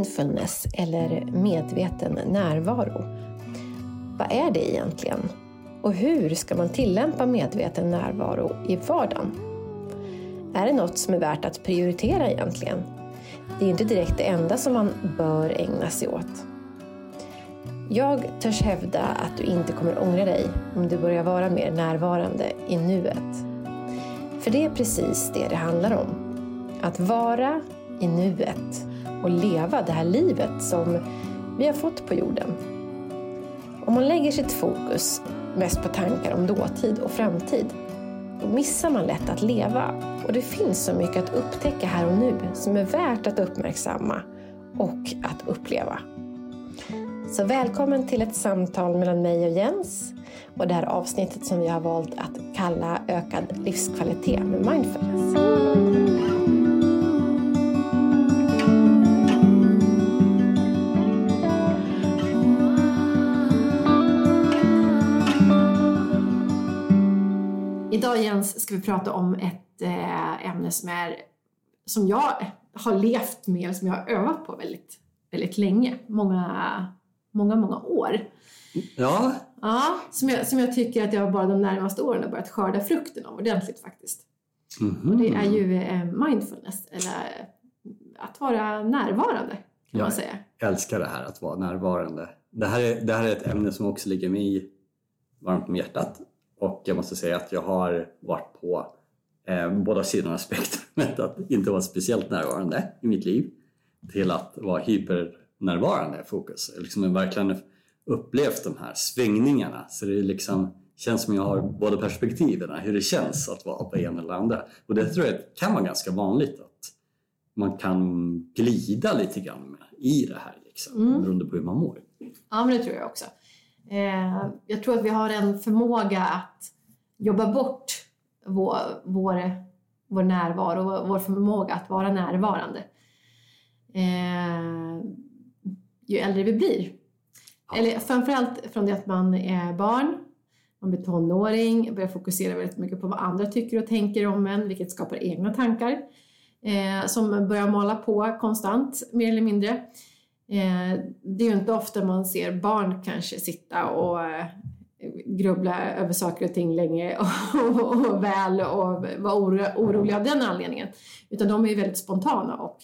Mindfulness eller medveten närvaro. Vad är det egentligen? Och hur ska man tillämpa medveten närvaro i vardagen? Är det något som är värt att prioritera egentligen? Det är inte direkt det enda som man bör ägna sig åt. Jag törs hävda att du inte kommer ångra dig om du börjar vara mer närvarande i nuet. För det är precis det det handlar om. Att vara i nuet och leva det här livet som vi har fått på jorden. Om man lägger sitt fokus mest på tankar om dåtid och framtid, då missar man lätt att leva. Och det finns så mycket att upptäcka här och nu som är värt att uppmärksamma och att uppleva. Så välkommen till ett samtal mellan mig och Jens och det här avsnittet som vi har valt att kalla Ökad livskvalitet med mindfulness. Idag Jens ska vi prata om ett eh, ämne som, är, som jag har levt med, som jag har övat på väldigt, väldigt länge. Många, många, många år. Ja. Ja, som jag, som jag tycker att jag bara de närmaste åren har börjat skörda frukten av ordentligt faktiskt. Mhm. Och det är ju eh, mindfulness, eller att vara närvarande kan Ja. man säga. Jag älskar det här att vara närvarande. Det här, är, det här är ett ämne som också ligger mig varmt om hjärtat. Och jag måste säga att jag har varit på eh, båda sidorna av spektrumet. Att inte vara speciellt närvarande i mitt liv till att vara hypernärvarande i fokus. Jag liksom har verkligen upplevt de här svängningarna. Så det liksom, känns som jag har båda perspektiven, hur det känns att vara på ena eller andra. Och det tror jag kan vara ganska vanligt att man kan glida lite grann i det här liksom, Mm. beroende på hur man mår. Ja, men det tror jag också. Eh, jag tror att vi har en förmåga att jobba bort vår, vår, vår närvaro, vår förmåga att vara närvarande. Eh, ju äldre vi blir. Eller framförallt från det att man är barn, man blir tonåring, börjar fokusera väldigt mycket på vad andra tycker och tänker om en, vilket skapar egna tankar eh, som börjar mala på konstant, mer eller mindre. Eh, det är ju inte ofta man ser barn kanske sitta och eh, grubbla över saker och ting länge och, och, och väl och vara oro, oroliga av den anledningen. Utan de är ju väldigt spontana och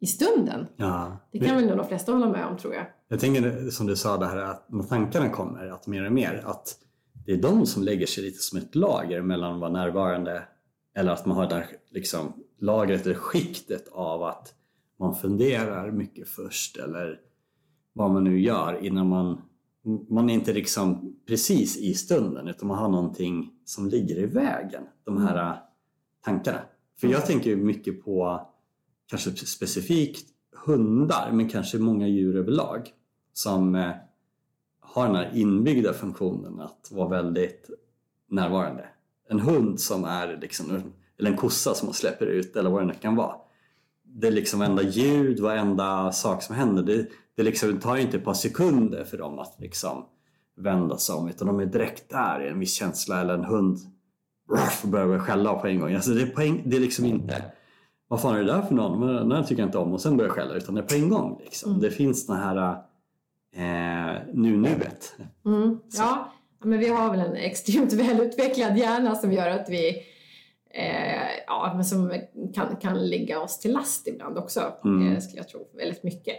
i stunden. Ja. Det kan väl nog de flesta hålla med om tror jag. Jag tänker som du sa det här att när tankarna kommer, att mer och mer, att det är de som lägger sig lite som ett lager mellan att vara närvarande eller att man har det här liksom, lagret eller skiktet av att man funderar mycket först eller vad man nu gör innan man man är inte liksom precis i stunden utan man har någonting som ligger i vägen, de här äh, tankarna. För jag tänker ju mycket på kanske specifikt hundar men kanske många djur överlag som eh, har den här inbyggda funktionen att vara väldigt närvarande. En hund som är liksom, eller en kossa som man släpper ut eller vad det nu kan vara. Det liksom varenda ljud, varenda sak som händer. Det, det, liksom, det tar ju inte ett par sekunder för dem att liksom vända sig om utan de är direkt där i en viss känsla eller en hund ruff, börjar skälla på en gång. Alltså det, är på en, det är liksom inte vad fan är det där för någon? Men Den här tycker jag inte om och sen börjar skälla utan det är på en gång. Liksom. Mm. Det finns den här eh, nu-nuet. Mm. Så. Ja, men vi har väl en extremt välutvecklad hjärna som gör att vi eh, ja, men som kan, kan ligga oss till last ibland också, Mm. eh, skulle jag tro, väldigt mycket.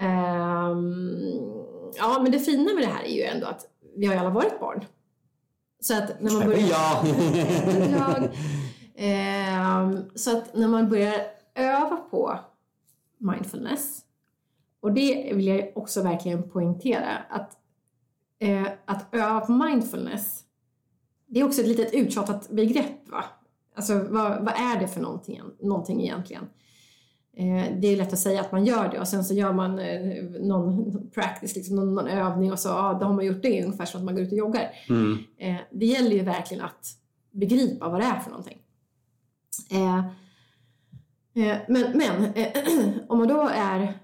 Ehm, ja, men det fina med det här är ju ändå att vi har ju alla varit barn. Så att när man börjar... Även jag. Ehm, så att när man börjar öva på mindfulness, och det vill jag också verkligen poängtera, att, eh, att öva på mindfulness, det är också ett litet uttjatat begrepp. Va? Alltså vad, vad är det för någonting, någonting egentligen? Eh, det är lätt att säga att man gör det och sen så gör man eh, någon practice, liksom någon, någon övning och så ja, då har man gjort det ungefär som att man går ut och joggar. Mm. Eh, det gäller ju verkligen att begripa vad det är för någonting. Men men om man då är,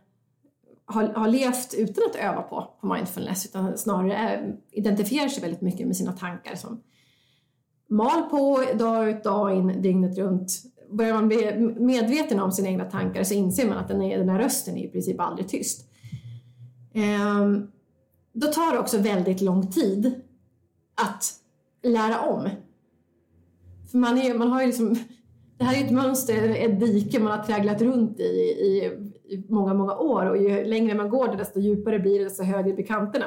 har, har levt utan att öva på, på mindfulness utan snarare identifierar sig väldigt mycket med sina tankar som mal på dag ut dag in, dygnet runt, börjar man bli medveten om sina egna tankar så inser man att den, är, den här rösten är i princip aldrig tyst. Ehm, då tar det också väldigt lång tid att lära om. För man, är, man har ju liksom, det här är ett mönster, ett dike man har tragglat runt i, i, i många, många år och ju längre man går det desto djupare blir det, desto högre blir kanterna.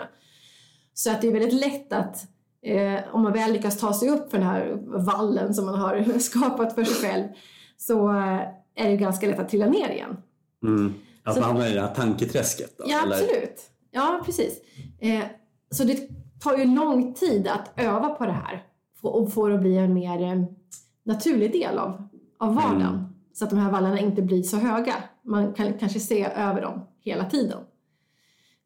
Så att det är väldigt lätt att eh, om man väl lyckas ta sig upp för den här vallen som man har skapat för sig själv så eh, är det ganska lätt att trilla ner igen. Mm. Att Så- man hamnar i det här tanketräsket då? Ja, eller? absolut. Ja, precis. Eh, så det tar ju lång tid att öva på det här och få det att bli en mer eh, naturlig del av, av vardagen. Mm. Så att de här vallarna inte blir så höga. Man kan kanske se över dem hela tiden.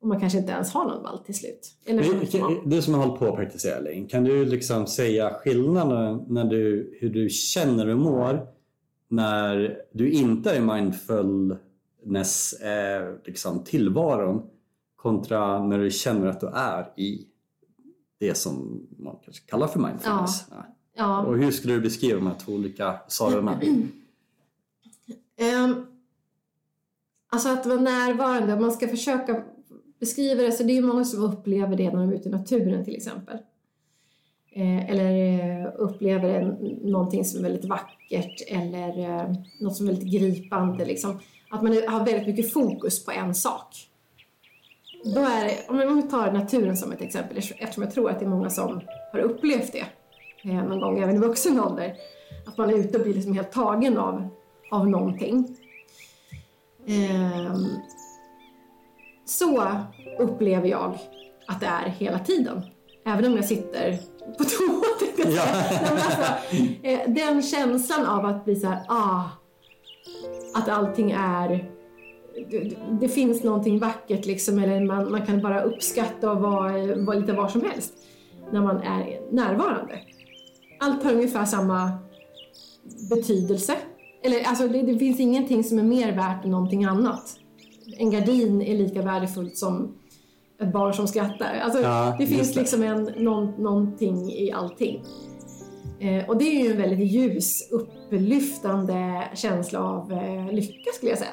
Och man kanske inte ens har någon vall till slut. Eller Du som har hållit på att praktisera Linn, kan du liksom säga skillnaden när du, hur du känner och mår när du inte är i mindfulness eh, liksom, tillvaron kontra när du känner att du är i det som man kanske kallar för mindfulness? Ja. ja. Och hur skulle du beskriva de här två olika sorterna? Ehm, alltså att vara närvarande, man ska försöka beskriver det så det är ju många som upplever det när de är ute i naturen till exempel. Eh, eller eh, upplever en, någonting som är väldigt vackert eller eh, något som är väldigt gripande. Liksom. Att man har väldigt mycket fokus på en sak. Då är det, om vi tar naturen som ett exempel, eftersom jag tror att det är många som har upplevt det eh, någon gång även i vuxen ålder. Att man är ute och blir liksom helt tagen av, av någonting. Ehm, så upplever jag att det är hela tiden. Även om jag sitter på toa. Ja. Alltså, eh, Den känslan av att bli så här, ah, att allting är det, det finns någonting vackert liksom, eller man, man kan bara uppskatta och vara, vara lite var som helst när man är närvarande. Allt har ungefär samma betydelse. Eller, alltså, det, det finns ingenting som är mer värt än någonting annat. En gardin är lika värdefullt som ett barn som skrattar. Alltså, Ja, det finns det. liksom en, någon, någonting i allting. Eh, och det är ju en väldigt ljus, upplyftande känsla av eh, lycka skulle jag säga.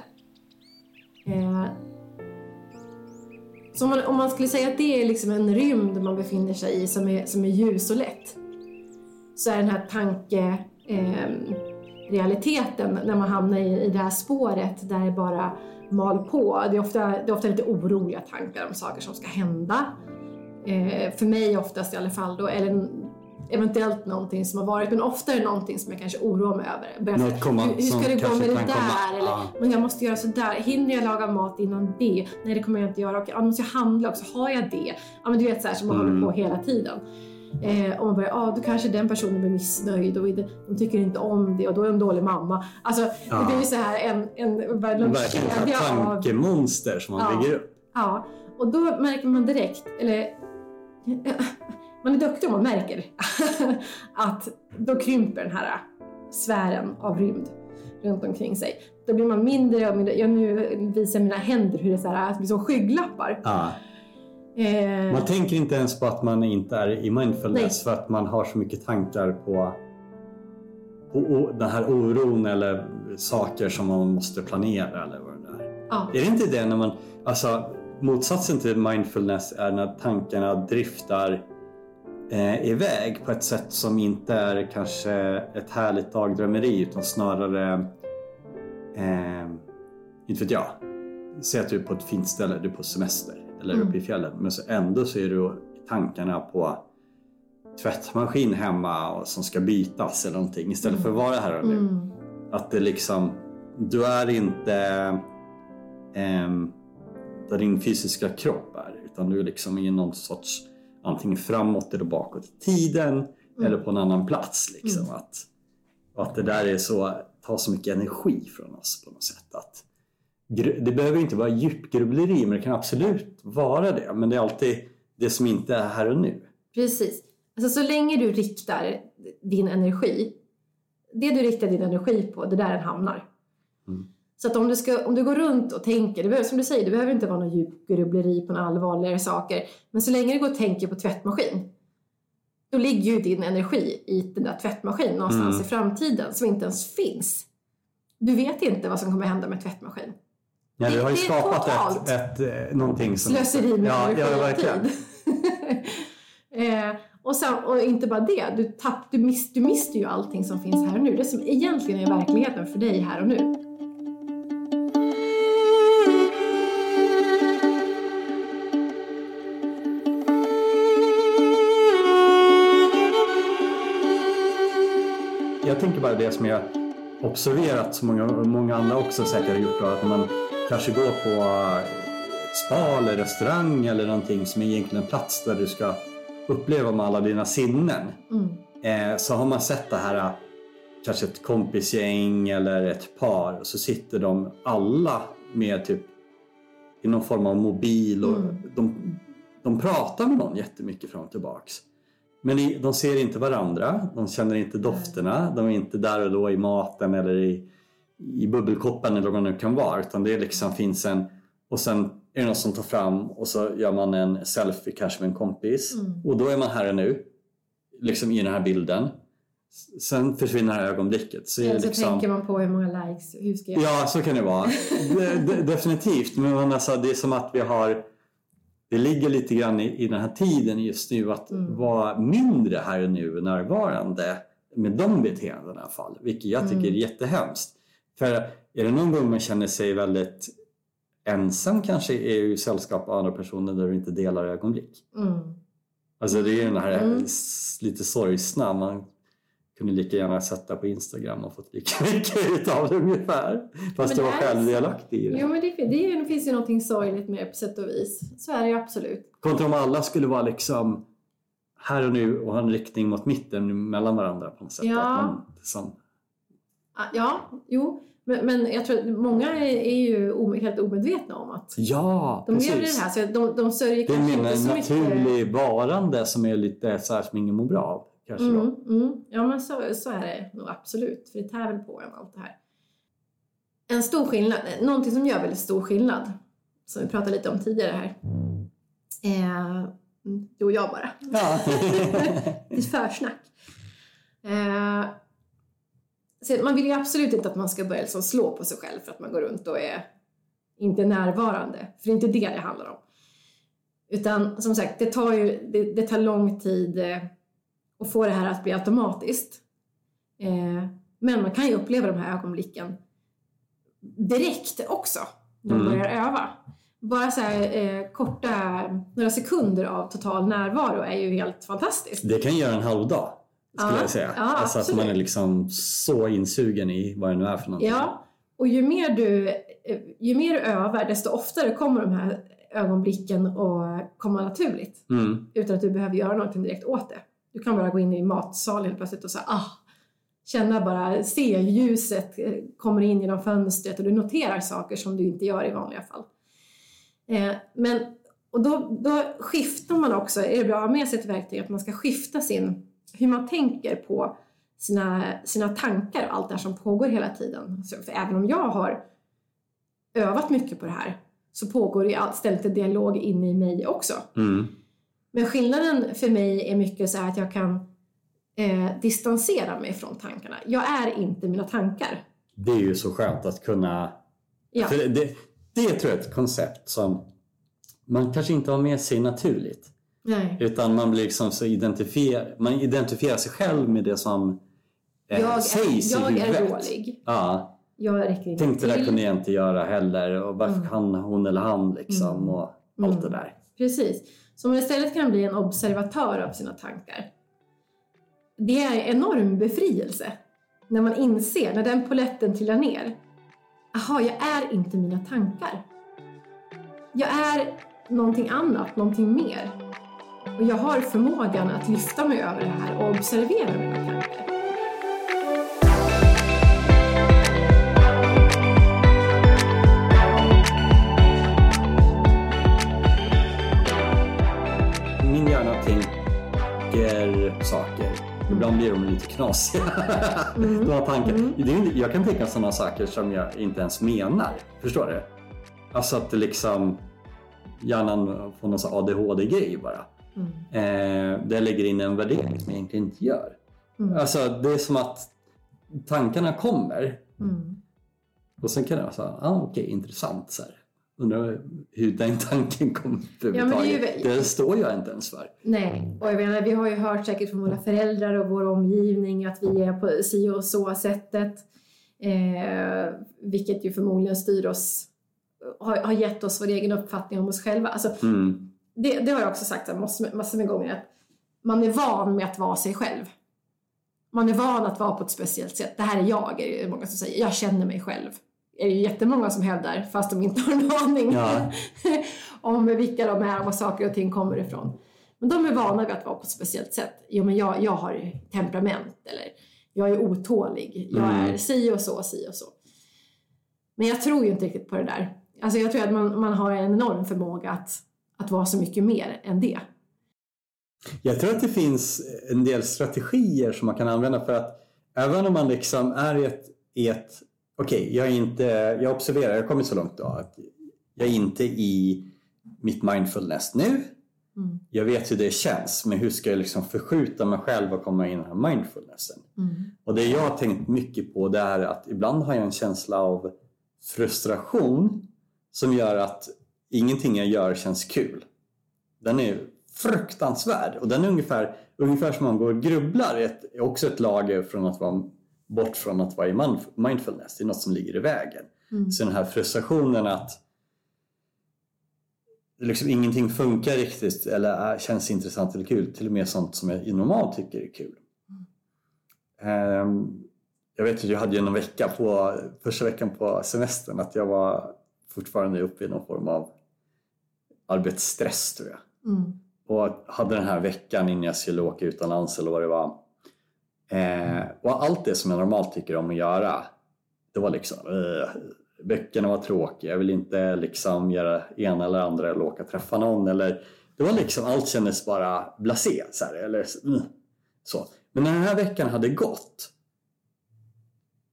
Eh, så om man, om man skulle säga att det är liksom en rymd man befinner sig i som är, som är ljus och lätt så är den här tanke eh, realiteten när man hamnar i, i det här spåret där det bara mal på. Det är ofta, det är ofta lite oroliga tankar om saker som ska hända. Eh, för mig oftast i alla fall då, eller eventuellt någonting som har varit, men ofta är det någonting som jag kanske oroar mig över. Något komma- hur, hur ska det gå med det där? komma. Eller, men jag måste göra sådär. Hinner jag laga mat innan det? Nej, det kommer jag inte göra. Okej, då måste jag handla också. Har jag det? Ja, men du vet så här som man Mm. håller på hela tiden. Eh, och man börjar, ja, då kanske den personen blir missnöjd och de tycker inte om det och då är en dålig mamma. Alltså, Ja. det blir ju så här en, en, en Verkligen ett kedja av tankemonster som man Ja. bygger upp. Ja, och då märker man direkt, eller man är duktig om man märker att då krymper den här sfären av rymd runt omkring sig. Då blir man mindre och mindre, jag nu visar mina händer hur det är så här, det blir som skygglappar. Ja. Eh, Man tänker inte ens på att man inte är i mindfulness för att man har så mycket tankar på, på o- den här oron eller saker som man måste planera eller vad det är. ja, Är det inte det när man, alltså motsatsen till mindfulness är när tankarna driftar eh, iväg på ett sätt som inte är kanske ett härligt dagdrömmeri utan snarare, eh, inte vet jag, säg att du är på ett fint ställe, du är på semester eller Mm. uppe i fjällen men så ändå så är du tankarna på tvättmaskin hemma och som ska bytas eller någonting istället för att vara här och nu. mm, Att det liksom, du är inte ehm, där din fysiska kropp är utan du är liksom i någon sorts antingen framåt eller bakåt i tiden eller på en annan plats. Liksom. Mm. Att, att det där är så, tar så mycket energi från oss på något sätt. Att, det behöver inte vara djupgrubbleri men det kan absolut vara det. Men det är alltid det som inte är här och nu. precis. Alltså så länge du riktar din energi, det du riktar din energi på, det är där den hamnar. Mm. Så att om du, ska, om du går runt och tänker, det behöver, som du säger, det behöver inte vara någon djupgrubbleri på några allvarligare saker. Men så länge du går och tänker på tvättmaskin, då ligger ju din energi i den där tvättmaskinen någonstans Mm. i framtiden som inte ens finns. Du vet inte vad som kommer hända med tvättmaskin. Ja, du har ju skapat ett, ett, eh, någonting som... Slöseri med ja, ja, och verkligen. tid. eh, och, sen, och inte bara det, du, tapp, du, miss, du mister ju allting som finns här och nu. Det som egentligen är verkligheten för dig här och nu. Jag tänker bara det som jag observerat, som många, många andra också säkert har gjort, att man kanske går på ett spa eller restaurang eller någonting som är egentligen en plats där du ska uppleva med alla dina sinnen. Mm. Eh, så har man sett det här, eh, kanske ett kompisgäng eller ett par, och så sitter de alla med typ i någon form av mobil och Mm. de, de pratar med någon jättemycket fram och tillbaks. Men de ser inte varandra, de känner inte dofterna, de är inte där och då i maten eller i, i bubbelkoppen eller vad det nu kan vara. Utan det liksom finns en, och sen är det någon som tar fram och så gör man en selfie kanske med en kompis. Mm. Och då är man här och nu, liksom i den här bilden. Sen försvinner det här ögonblicket. Så Eller så liksom, tänker man på hur många likes, hur ska jag... Ja, så kan det vara. De, de, definitivt. Men man, alltså, det är som att vi har... Det ligger lite grann i, i den här tiden just nu att Mm. vara mindre här och nu närvarande med de beteendena i alla fall. Vilket jag tycker Mm. är jättehemskt. För är det någon gång man känner sig väldigt ensam kanske är ju sällskap av andra personer där du inte delar ögonblick. Mm. Alltså det är ju den här Mm. lite sorgsna. Man kunde lika gärna sätta på Instagram och fått lika mycket utav det ungefär. Fast du var det är själv så. delaktig i det. Jo men det, det, finns ju någonting sorgligt med på sätt och vis. Så är det ju absolut. Kontra om alla skulle vara liksom här och nu och ha en riktning mot mitten mellan varandra på något sätt. Ja. Att man, liksom, Ja, jo. Men, men jag tror att många är, är ju om, helt omedvetna om att ja, de lever i det här. Så de, de sörjer Det är kanske inte så mycket. naturlig varande som är lite så här som ingen mår bra av. Kanske. Mm, mm. Ja men så, så är det nog absolut. För det tär väl på en allt det här. En stor skillnad, någonting som gör väldigt stor skillnad, som vi pratade lite om tidigare här. Eh, mm, du och jag bara. Ja. Lite försnack. Eh, man vill ju absolut inte att man ska börja liksom slå på sig själv för att man går runt och är inte närvarande. För det är inte det det handlar om. Utan som sagt, det tar ju det, det tar lång tid eh, att få det här att bli automatiskt. Eh, men man kan ju uppleva de här ögonblicken direkt också när man Mm. börjar öva. Bara så här eh, korta, några sekunder av total närvaro är ju helt fantastiskt. Det kan göra en halv dag skulle Ja, jag säga. ja, alltså att man är liksom så insugen i vad det nu är för någonting. Ja, och ju mer du, eh, ju mer du övar desto oftare kommer de här ögonblicken att komma naturligt. Mm. Utan att du behöver göra någonting direkt åt det. Du kan bara gå in i matsalen plötsligt och säga ah, känna bara, se ljuset eh, kommer in genom fönstret och du noterar saker som du inte gör i vanliga fall. Eh, men, och då, då skiftar man också, är det bra att ha med sig ett verktyg, att man ska skifta sin, hur man tänker på sina, sina tankar och allt det här som pågår hela tiden. Så, för även om jag har övat mycket på det här så pågår det ständigt en dialog inne i mig också. Mm. Men skillnaden för mig är mycket så här att jag kan eh, distansera mig från tankarna. Jag är inte mina tankar. Det är ju så skönt att kunna... Ja. Det, det, det tror jag är ett koncept som man kanske inte har med sig naturligt. Nej. Utan man blir liksom så identifier, man identifierar sig själv med det som eh, Jag, sägs är, jag i är huvudet. dålig. Ja, Jag räcker inte tänkte det där kunde jag inte göra heller och varför Mm. kan hon eller han liksom Mm. och Mm. allt det där. Precis. Så man istället kan bli en observatör av sina tankar. Det är en enorm befrielse. När man inser, när den poletten trillar ner. Aha, jag är inte mina tankar. Jag är någonting annat, någonting mer. Och jag har förmågan att lyfta mig över det här och observera mina tankar. Min hjärna tänker saker. Ibland blir de lite knasiga. Mm. De tankar. Mm. Jag kan tänka sådana saker som jag inte ens menar. Förstår du? Alltså att liksom hjärnan får någon ADHD-grej bara. Mm. Eh, där jag lägger in en värdering som jag egentligen inte gör. Mm. Alltså det är som att tankarna kommer Mm. Och sen kan det vara så här, ah, okej, okay, intressant. Så här. Undrar hur den tanken kom överhuvudtaget. Ja, det, det står jag inte ens för. Nej, och jag menar, vi har ju hört säkert från våra föräldrar och vår omgivning att vi är på si och så sättet. Eh, vilket ju förmodligen styr oss, har, har gett oss vår egen uppfattning om oss själva. Alltså, mm. Det, det, har jag också sagt massor, massor med gånger, att man är van med att vara sig själv. Man är van att vara på ett speciellt sätt. Det här är jag, är det många som säger. Jag känner mig själv är det jättemånga som hävdar, fast de inte har en aning ja. om vilka de är och var saker och ting kommer ifrån. Men de är vana vid att vara på ett speciellt sätt. Jo, men jag, jag har temperament eller jag är otålig, jag mm. är si och så, si och så. Men jag tror ju inte riktigt på det där. Alltså jag tror att man, man har en enorm förmåga att, att vara så mycket mer än det. Jag tror att det finns en del strategier som man kan använda för att även om man liksom är i ett, i ett okej, okay, jag, inte, jag observerar, jag har kommit så långt då att jag är inte i mitt mindfulness nu. Mm. Jag vet hur det känns, men hur ska jag liksom förskjuta mig själv och komma in i den här mindfulnessen? Mm. Och det jag har tänkt mycket på det är att ibland har jag en känsla av frustration som gör att ingenting jag gör känns kul. Den är fruktansvärd och den är ungefär, ungefär som man går och grubblar, är också ett lager från att vara bort från att vara i mindfulness. Det är något som ligger i vägen. Mm. Så den här frustrationen att liksom ingenting funkar riktigt eller känns intressant eller kul. Till och med sånt som jag normalt tycker är kul. Mm. Um, jag vet att jag hade ju någon vecka på första veckan på semestern att jag var fortfarande uppe i någon form av arbetsstress tror jag. Mm. Och hade den här veckan innan jag skulle åka utomlands eller vad det var Eh, och allt det som jag normalt tycker om att göra, det var liksom eh, böckerna var tråkiga, jag vill inte liksom göra ena eller andra eller åka och träffa någon eller det var liksom, allt kändes bara blasé. Så, här, eller, mm, så. Men när den här veckan hade gått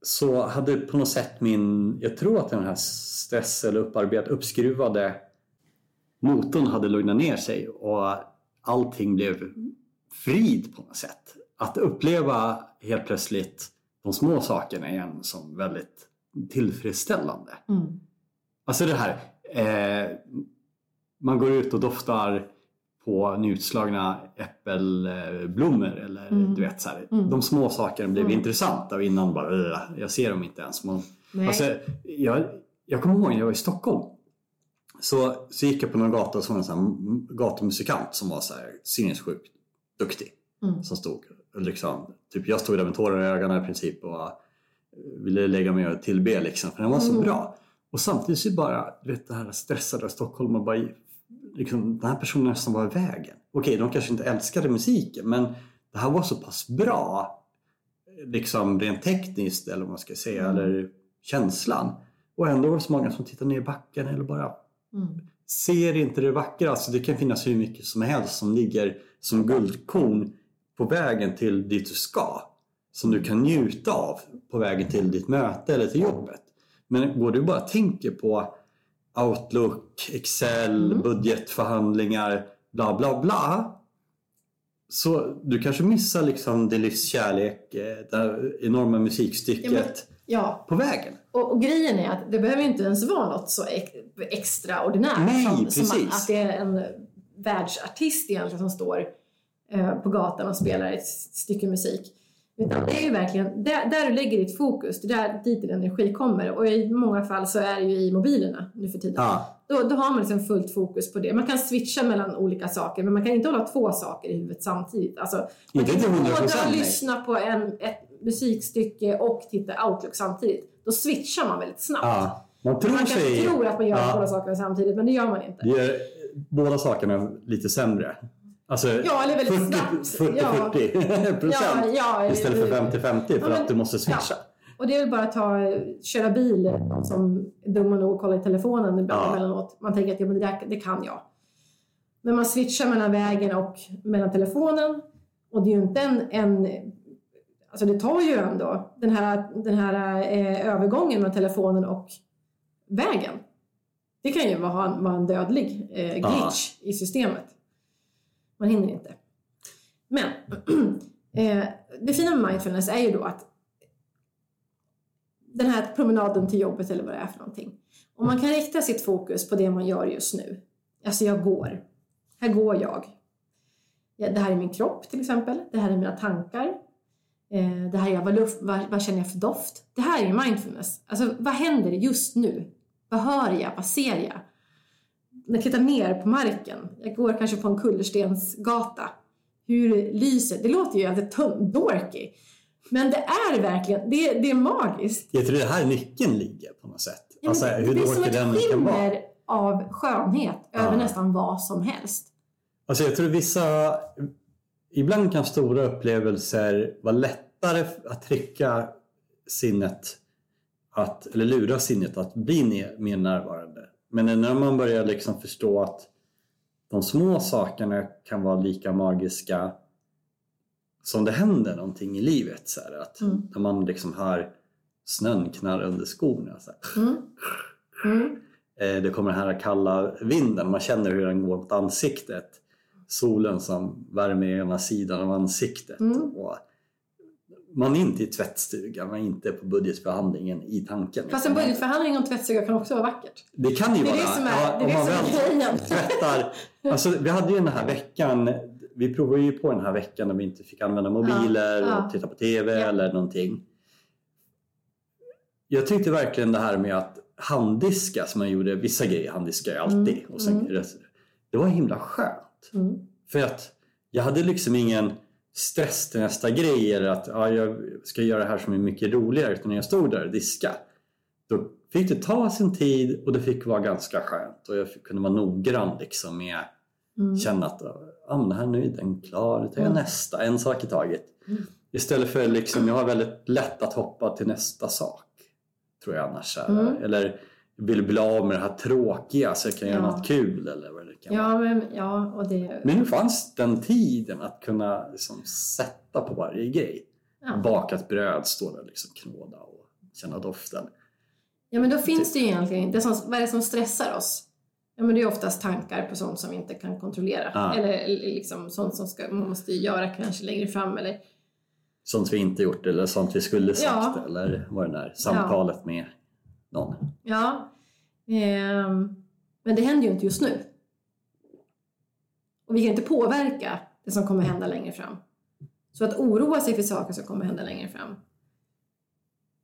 så hade på något sätt min, jag tror att den här stress eller upparbetade, uppskruvade motorn hade lugnat ner sig och allting blev frid på något sätt att uppleva helt plötsligt de små sakerna igen som väldigt tillfredsställande. Mm. Alltså det här, eh, man går ut och doftar på nyutslagna äppelblommor eller mm. du vet så här, mm. de små sakerna blev mm. intressanta och innan bara jag ser dem inte ens. Man, alltså, jag, jag kommer ihåg när jag var i Stockholm så, så gick jag på någon gata och såg en sån gatumusikant som var så här sinnessjukt duktig. Mm. Som stod liksom, typ jag stod där med tårar i ögonen i princip och ville lägga mig och tillbe liksom, för den var så mm. bra. Och samtidigt så bara, du vet det här stressade Stockholm och bara, liksom, den här personen nästan var i vägen. Okej, de kanske inte älskade musiken men det här var så pass bra, liksom rent tekniskt eller vad man ska säga, mm. eller känslan. Och ändå var det så många som tittade ner i backen eller bara. Ser inte det vackra. Alltså det kan finnas hur mycket som helst som ligger som guldkorn på vägen till dit du ska som du kan njuta av på vägen till ditt möte eller till jobbet. Men går du bara tänker på Outlook, Excel, mm. budgetförhandlingar, bla bla bla. Så du kanske missar liksom din livs kärlek, eh, det enorma musikstycket ja, ja. på vägen. Och, och, grejen är att det behöver inte ens vara något så ex extraordinärt Nej, som, som att det är en världsartist egentligen som står Eh, på gatan och spelar ett stycke musik. Utan det är ju verkligen där, där du lägger ditt fokus, det är där dit din energi kommer. Och i många fall så är det ju i mobilerna nu för tiden. Ja. Då, då har man liksom fullt fokus på det. Man kan switcha mellan olika saker men man kan inte hålla två saker i huvudet samtidigt. Alltså, man kan inte både lyssna på en, ett musikstycke och titta Outlook samtidigt. Då switchar man väldigt snabbt. Ja. Man tror, man sig... tror att man gör ja. båda sakerna samtidigt men det gör man inte. Gör båda sakerna lite sämre. Alltså ja, eller väldigt 40, 40, 40 procent ja, ja, istället för 50-50 för men, att du måste switcha. Och det är väl bara att ta, köra bil som är dumma nog att kolla i telefonen ibland ja. emellanåt. Man tänker att ja, men det, där, det kan jag. Men man switchar mellan vägen och mellan telefonen. Och det är ju inte en, en alltså det tar ju ändå den här, den här eh, övergången mellan telefonen och vägen. Det kan ju vara, vara en dödlig eh, glitch ja. i systemet. Man hinner inte. Men eh, det fina med mindfulness är ju då att den här promenaden till jobbet eller vad det är för någonting. Om man kan rikta sitt fokus på det man gör just nu. Alltså jag går. Här går jag. Ja, det här är min kropp till exempel. Det här är mina tankar. Eh, det här är vad, luft, vad, vad känner jag för doft? Det här är mindfulness. Alltså vad händer just nu? Vad hör jag? Vad ser jag? När jag tittar ner på marken. Jag går kanske på en kullerstensgata. Hur lyser det? låter ju jävligt dorky. Men det är verkligen, det, det är magiskt. Jag tror det här nyckeln ligger på något sätt. Ja, alltså, det, hur det är som ett skimmer av skönhet över Ja. nästan vad som helst. Alltså jag tror vissa... Ibland kan stora upplevelser vara lättare att trycka sinnet att, eller lura sinnet att bli mer närvarande. Men när man börjar liksom förstå att de små sakerna kan vara lika magiska som det händer någonting i livet. Så här, att Mm. När man liksom hör snön knarra under skorna. Så. Mm. Mm. Eh, Det kommer den här kalla vinden, man känner hur den går mot ansiktet. Solen som värmer ena sidan av ansiktet. Mm. Man är inte i tvättstugan, man är inte på budgetförhandlingen i tanken. Fast en budgetförhandling om tvättstuga kan också vara vackert. Det kan ju Det är vara. det som är- ja, det är det som är grejen. tvättar. Alltså, vi hade ju den här veckan, vi provade ju på den här veckan när vi inte fick använda mobiler Ja, ja. och titta på TV Ja. eller någonting. Jag tyckte verkligen det här med att handdiska som man gjorde, vissa grejer handdiskar jag alltid. Mm, Och sen, mm. Det var himla skönt. Mm. För att jag hade liksom ingen stress till nästa grej eller att ja, jag ska göra det här som är mycket roligare utan när jag stod där och diska då fick det ta sin tid och det fick vara ganska skönt och jag fick- kunde vara noggrann liksom med Mm. känna att ah, men här nu är den klar, nu tar jag Mm. nästa, en sak i taget. Mm. Istället för liksom, jag har väldigt lätt att hoppa till nästa sak. Tror jag annars. Mm. Eller vill bli av med det här tråkiga så jag kan göra Ja. något kul eller vara. Ja, men, ja, och det... Men nu fanns den tiden att kunna liksom sätta på varje grej. Ja. Baka ett bröd, stå där och liksom knåda och känna doften. Ja, men då finns det ju egentligen, det som, vad är det som stressar oss? Ja, men det är oftast tankar på sånt som vi inte kan kontrollera. Ja. Eller, liksom sånt som ska, man måste göra kanske längre fram. Eller, Sånt vi inte gjort eller sånt vi skulle sagt Ja. eller vad det är, samtalet med någon. ja, ehm, men det händer ju inte just nu. Och vi kan inte påverka det som kommer hända längre fram. Så att oroa sig för saker som kommer hända längre fram,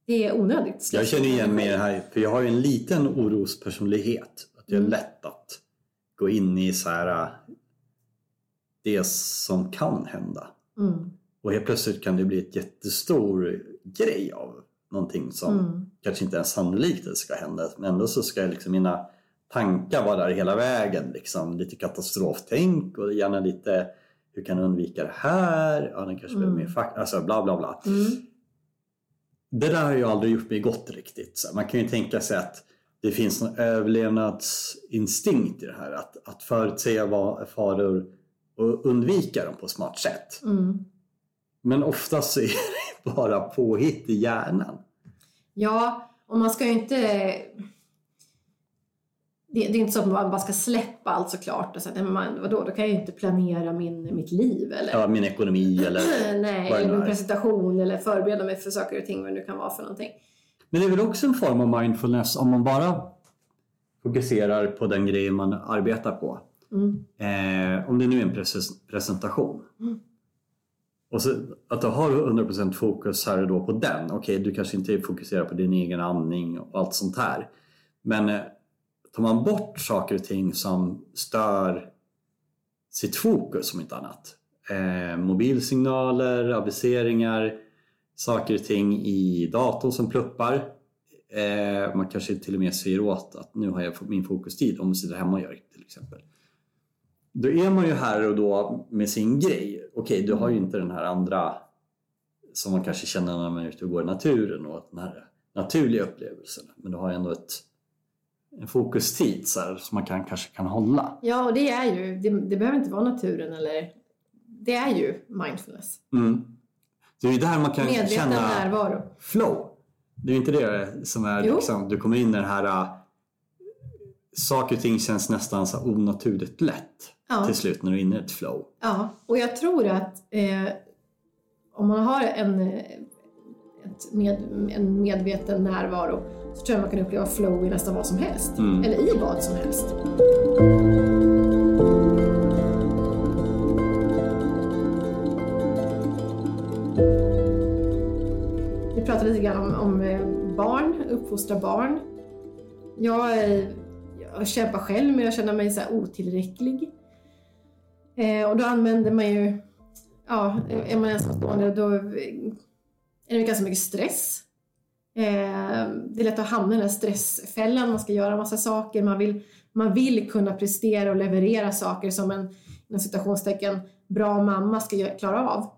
det är onödigt. Jag känner igen mig i det här, för jag har ju en liten orospersonlighet. Att jag är Mm. lätt att gå in i så här äh, det som kan hända. Mm. Och helt plötsligt kan det bli ett jättestor grej av någonting som Mm. kanske inte är sannolikt att det ska hända. Men ändå så ska liksom mina tankar vara där hela vägen. Liksom, lite katastroftänk och gärna lite hur kan jag undvika det här? Ja, den kanske behöver Mm. mer fack, alltså bla bla bla. Mm. Det där har ju aldrig gjort mig gott riktigt. Så man kan ju tänka sig att det finns en överlevnadsinstinkt i det här. Att, att förutsäga vad faror och undvika dem på ett smart sätt. Mm. Men oftast så är det bara påhitt i hjärnan. Ja, och man ska ju inte... Det, är inte så att man bara ska släppa allt såklart och "Nej, men man, vadå, då kan jag ju inte planera min, mitt liv eller, Ja, min ekonomi eller... Nej, eller min presentation eller förbereda mig för saker och ting, vad det nu kan vara för någonting. Men det är väl också en form av mindfulness om man bara fokuserar på den grejen man arbetar på. Mm. Eh, om det nu är en pres- presentation. Mm. Och så, att du har 100% fokus här och då på den. Okej, du kanske inte fokuserar på din egen andning och allt sånt här. Men eh, tar man bort saker och ting som stör sitt fokus om inte annat. Eh, mobilsignaler, aviseringar, saker och ting i datorn som pluppar. Eh, man kanske till och med säger åt att nu har jag fått min fokustid om man sitter hemma och gör det till exempel. Då är man ju här och då med sin grej. Okej, du har ju inte den här andra som man kanske känner när man är ute och går i naturen och den här naturliga upplevelsen. Men du har ändå ett, fokustid så här, som man kan, kanske kan hålla. Ja, och det är ju, det, det behöver inte vara naturen eller, det är ju mindfulness. Mm. Det är ju där man kan Medveten känna närvaro. flow. Det är ju inte det som är Jo. liksom, du kommer in i det här äh, saker och ting känns nästan så onaturligt lätt Ja. till slut när du är inne i ett flow. Ja, och jag tror att eh, om man har en, ett med, en medveten närvaro så tror jag man kan uppleva flow i nästan vad som helst. Mm. Eller i vad som helst. Vi pratade lite grann om, om eh, barn, uppfostra barn. Jag, eh, jag kämpar själv med att känna mig så otillräcklig. Eh, och då använder man ju, ja, är man ensamstående då är det ganska mycket stress. Eh, det är lätt att hamna i den här stressfällan, man ska göra massa saker, man vill, man vill kunna prestera och leverera saker som en, inom citationstecken, bra mamma ska klara av.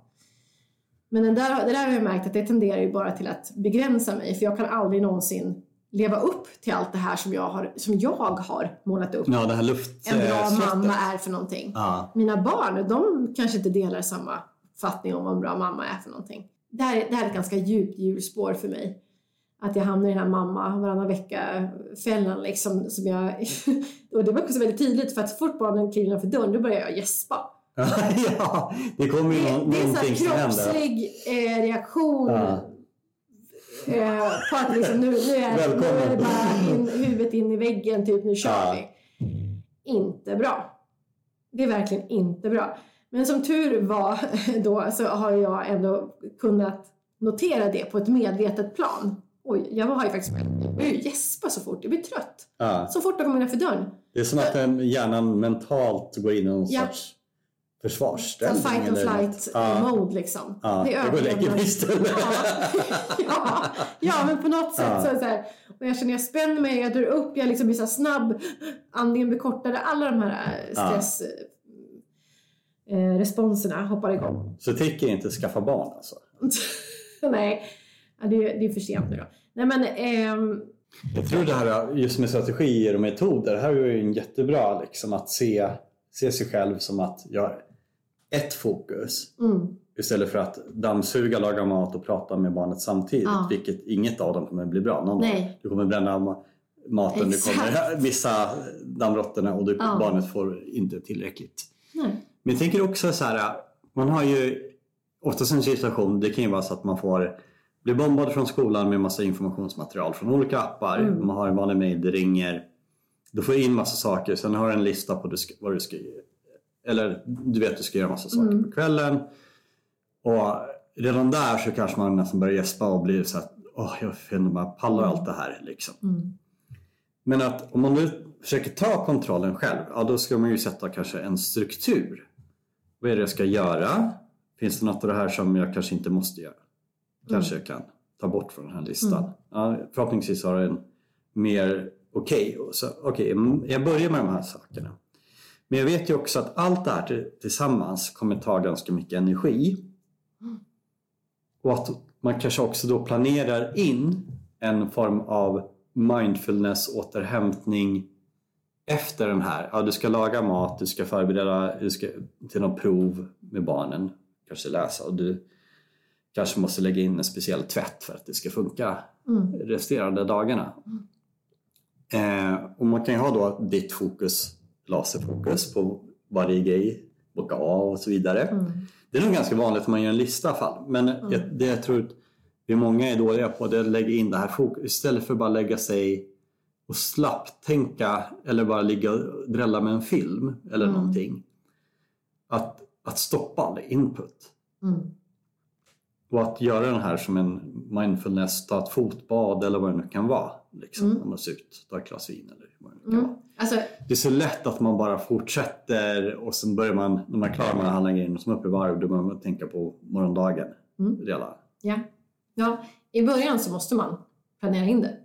Men den där, det där har jag märkt att det tenderar ju bara till att begränsa mig, för jag kan aldrig någonsin leva upp till allt det här som jag har, som jag har målat upp. Ja, det här luft... En bra eh, slottet. mamma är för någonting. Ja. Mina barn, de kanske inte delar samma uppfattning om vad en bra mamma är för någonting. Det här, är- det här är ett ganska djupt hjulspår för mig. Att jag hamnar i den här mamma varannan vecka-fällan liksom. Som jag, och det var också väldigt tydligt för att så fort barnen kliver innanför dörren då börjar jag gäspa. ja, det kommer ju Det, någon, det är en någonting som händer. kroppslig eh, reaktion Ja. eh, på att liksom, nu, nu, är, nu är det bara in, huvudet in i väggen, typ nu kör Ja. vi. Inte bra. Det är verkligen inte bra. Men som tur var då så har jag ändå kunnat notera det på ett medvetet plan. Oj, jag har ju faktiskt ju gäspa så fort, jag blir trött. Ja. Så fort jag kommer innanför dörren. Det är som att den hjärnan mentalt går in i någon Ja. sorts Så försvarsställning. fight and flight. Ja. mode liksom. Ja, Det är jag går och lägger mig istället. Ja. ja, men på något sätt så, är det så här. Och jag känner jag spänner mig, jag drar upp, jag liksom blir så snabb. Andningen blir kortare. Alla de här eh, stress eh, responserna hoppar igång. Så tycker jag inte skaffa barn alltså. Nej, ja, det, är- det är för sent nu då. Nej men, ehm, Jag tror det här just med strategier och metoder, här är ju en jättebra liksom att se, se sig själv som att jag har ett fokus mm, istället för att dammsuga, laga mat och prata med barnet samtidigt. Ja. Vilket inget av dem kommer bli bra. Någon Nej. Du kommer bränna ma- maten, du kommer Exakt. missa dammråttorna och du, Ja. barnet får inte tillräckligt. Men jag tänker också så här, man har ju oftast en situation, det kan ju vara så att man får bli bombad från skolan med massa informationsmaterial från olika appar. Mm. Man har en vanlig mail, det ringer. Du får in massa saker, sen har du en lista på vad du ska Eller du vet du ska göra massa saker Mm. på kvällen. Och redan där så kanske man nästan börjar gäspa och blir så att åh, jag finner bara pallar allt det här liksom. Mm, Men att om man nu försöker ta kontrollen själv, ja då ska man ju sätta kanske en struktur. Vad är det jag ska göra? Finns det något av det här som jag kanske inte måste göra? Kanske jag kan ta bort från den här listan. Mm. Ja, förhoppningsvis har en mer okej. så Okej, mm, jag börjar med de här sakerna. Men jag vet ju också att allt det här till- tillsammans kommer ta ganska mycket energi. Mm. Och att man kanske också då planerar in en form av mindfulness återhämtning efter den här. Ja, du ska laga mat, du ska förbereda du ska, till något prov med barnen, kanske läsa och du kanske måste lägga in en speciell tvätt för att det ska funka mm, resterande dagarna. Eh, och man kan ju ha då ditt fokus, laserfokus på varje grej, bocka av och så vidare. mm, Det är nog ganska vanligt att man gör en lista i alla fall. Men jag, det jag tror att vi många är dåliga på det är att lägga in det här fokus istället för att bara lägga sig och slappt tänka eller bara ligga och drälla med en film eller Mm. någonting. Att, att stoppa all input. mm, Och att göra den här som en mindfulness, ta ett fotbad eller vad det nu kan vara. Liksom, Mm. Om man ser ut, ta ett glas vin eller vad det nu kan mm. vara. Alltså, Det är så lätt att man bara fortsätter och sen börjar man, när man är klar med alla grejerna som är uppe i varv, då börjar man tänka på morgondagen Mm. redan. Ja. ja, i början så måste man planera in det.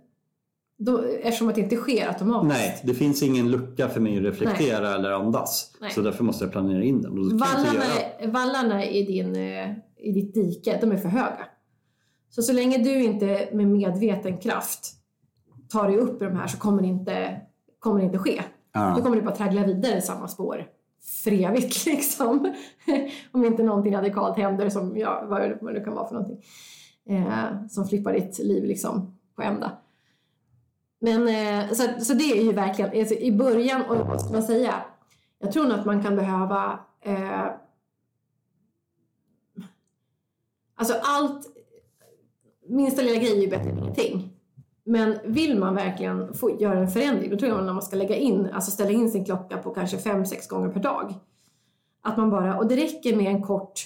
Då, eftersom att det inte sker automatiskt. Nej, det finns ingen lucka för mig att reflektera eller andas. Nej. Så därför måste jag planera in den. Då Vallarna, vallarna i, din, eh, i ditt dike, de är för höga. Så så länge du inte med medveten kraft tar dig upp i de här så kommer det inte, kommer det inte ske. Då Ja. kommer du bara traggla vidare i samma spår för evigt liksom. Om inte någonting radikalt händer som, ja, vad det- vad det kan vara för någonting. Eh, som flippar ditt liv liksom på ända. Men eh, så, så det är ju verkligen, alltså, i början, och vad ska man säga? Jag tror nog att man kan behöva eh, Alltså allt, minsta lilla grej är ju bättre än ingenting. Men vill man verkligen få göra en förändring, då tror jag att man ska lägga in, alltså ställa in sin klocka på kanske fem sex gånger per dag. Att man bara, och det räcker med en kort,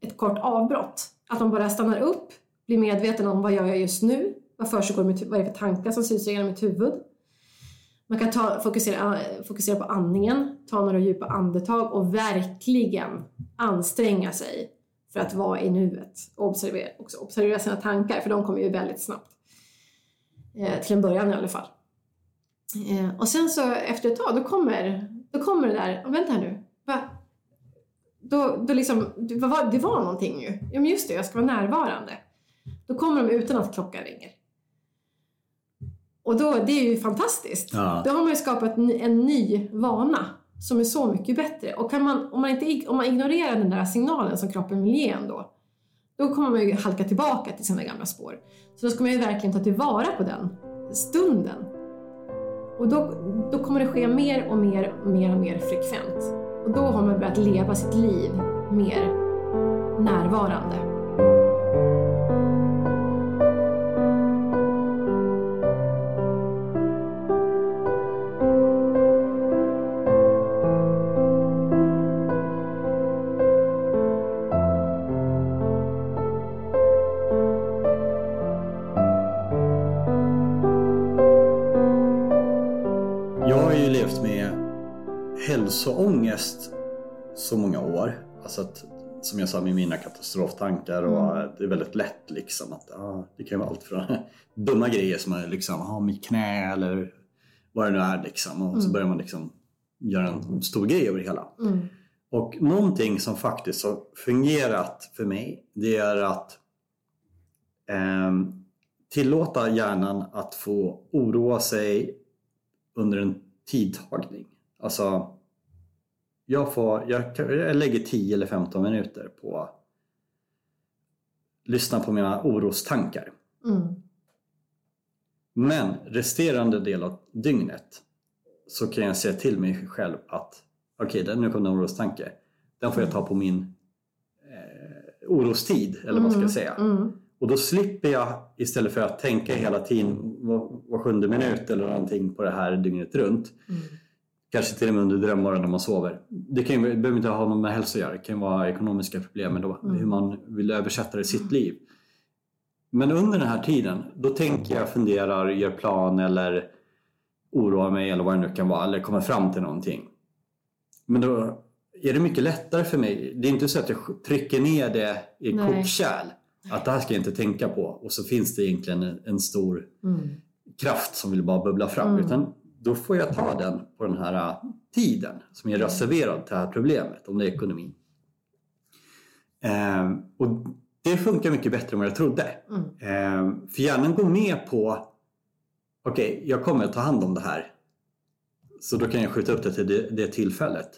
ett kort avbrott. Att man bara stannar upp, blir medveten om vad gör jag just nu? Vad försiggår mitt vad är det för tankar som syns genom mitt huvud? Man kan ta, fokusera, ah, fokusera på andningen, ta några djupa andetag och verkligen anstränga sig för att vara i nuet och observera, också observera sina tankar, för de kommer ju väldigt snabbt. Eh, till en början i alla fall. Eh, och sen så efter ett tag, då kommer, då kommer det där, oh, vänta här nu, va? Då, då liksom, det var, det var någonting ju. Ja men just det, jag ska vara närvarande. Då kommer de utan att klockan ringer. Och då, det är ju fantastiskt. Ja. Då har man ju skapat en, ny vana som är så mycket bättre. Och kan man, om, man inte, om man ignorerar den där signalen som kroppen vill ge en då, då kommer man ju halka tillbaka till sina gamla spår. Så då ska man ju verkligen ta tillvara på den stunden. Och då, då kommer det ske mer och mer och mer och mer frekvent. Och då har man börjat leva sitt liv mer närvarande. Sa med mina katastroftankar och Mm. det är väldigt lätt liksom att ja, det kan vara allt från dumma grejer som att liksom, ha mitt knä eller vad det nu är liksom. Och så Mm. börjar man liksom göra en stor grej över det hela. Mm. Och någonting som faktiskt har fungerat för mig det är att ehm, tillåta hjärnan att få oroa sig under en tidtagning. Alltså, jag, får, jag, jag lägger 10 eller 15 minuter på att lyssna på mina orostankar. Mm. Men resterande del av dygnet så kan jag säga till mig själv att okej, okay, nu kom det en orostanke. Den får jag ta på min eh, orostid, eller vad ska jag säga. Mm. Och då slipper jag istället för att tänka hela tiden var, var sjunde minut eller någonting på det här dygnet runt. Mm. Kanske till och med under drömmar när man sover. Det, kan ju, det behöver inte ha något med hälsa att göra. Det kan vara ekonomiska problem eller Mm. hur man vill översätta det i sitt liv. Men under den här tiden, då tänker jag, funderar, gör plan eller oroar mig eller vad det nu kan vara. Eller kommer fram till någonting. Men då är det mycket lättare för mig. Det är inte så att jag trycker ner det i ett kokkärl. Att det här ska jag inte tänka på. Och så finns det egentligen en, en stor Mm. kraft som vill bara bubbla fram. Mm. Utan då får jag ta den på den här äh, tiden som är reserverad till det här problemet, om det är ekonomin. Ehm, och det funkar mycket bättre än vad jag trodde. Mm. Ehm, för hjärnan går med på okej, jag kommer att ta hand om det här. Så då kan jag skjuta upp det till det, det tillfället.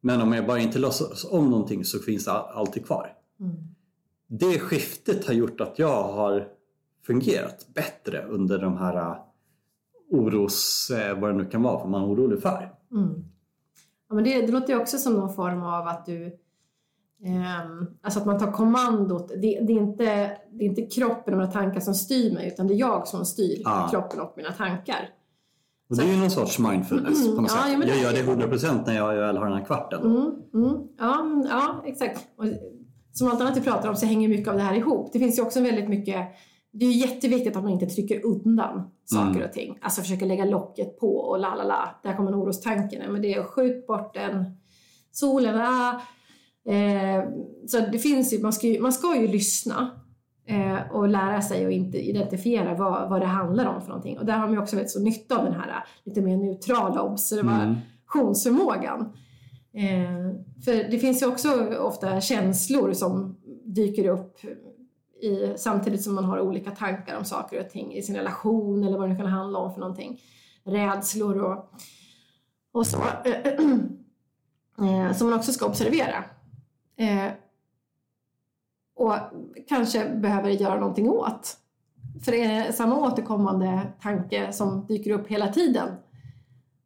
Men om jag bara inte låtsas om någonting så finns det all- alltid kvar. Mm. Det skiftet har gjort att jag har fungerat bättre under de här äh, oros, eh, vad det nu kan vara, vad man är orolig för. Mm. Ja, men det, det låter ju också som någon form av att du ehm, Alltså att man tar kommandot. Det, det, är inte, det är inte kroppen och mina tankar som styr mig utan det är jag som styr Ja. kroppen och mina tankar. Och det är ju någon sorts mindfulness på något Ja, sätt. ja, jag gör det 100% när jag väl har den här kvarten. Mm, mm, ja, ja, exakt. Och som allt annat vi pratar om så hänger mycket av det här ihop. Det finns ju också väldigt mycket det är jätteviktigt att man inte trycker undan saker Mm. och ting. Alltså försöker lägga locket på och la la la. Där kommer en orostanken. Men det är skjut bort den. Solen, ah. Eh, så det finns ju, man ska ju, man ska ju lyssna eh, och lära sig och inte identifiera vad, vad det handlar om för någonting. Och där har man ju också väldigt så nytta av den här lite mer neutrala observationsförmågan. Eh, för det finns ju också ofta känslor som dyker upp i, samtidigt som man har olika tankar om saker och ting i sin relation eller vad det kan handla om för någonting. Rädslor och, och så. Eh, som man också ska observera. Eh, och kanske behöver göra någonting åt. För är det samma återkommande tanke som dyker upp hela tiden.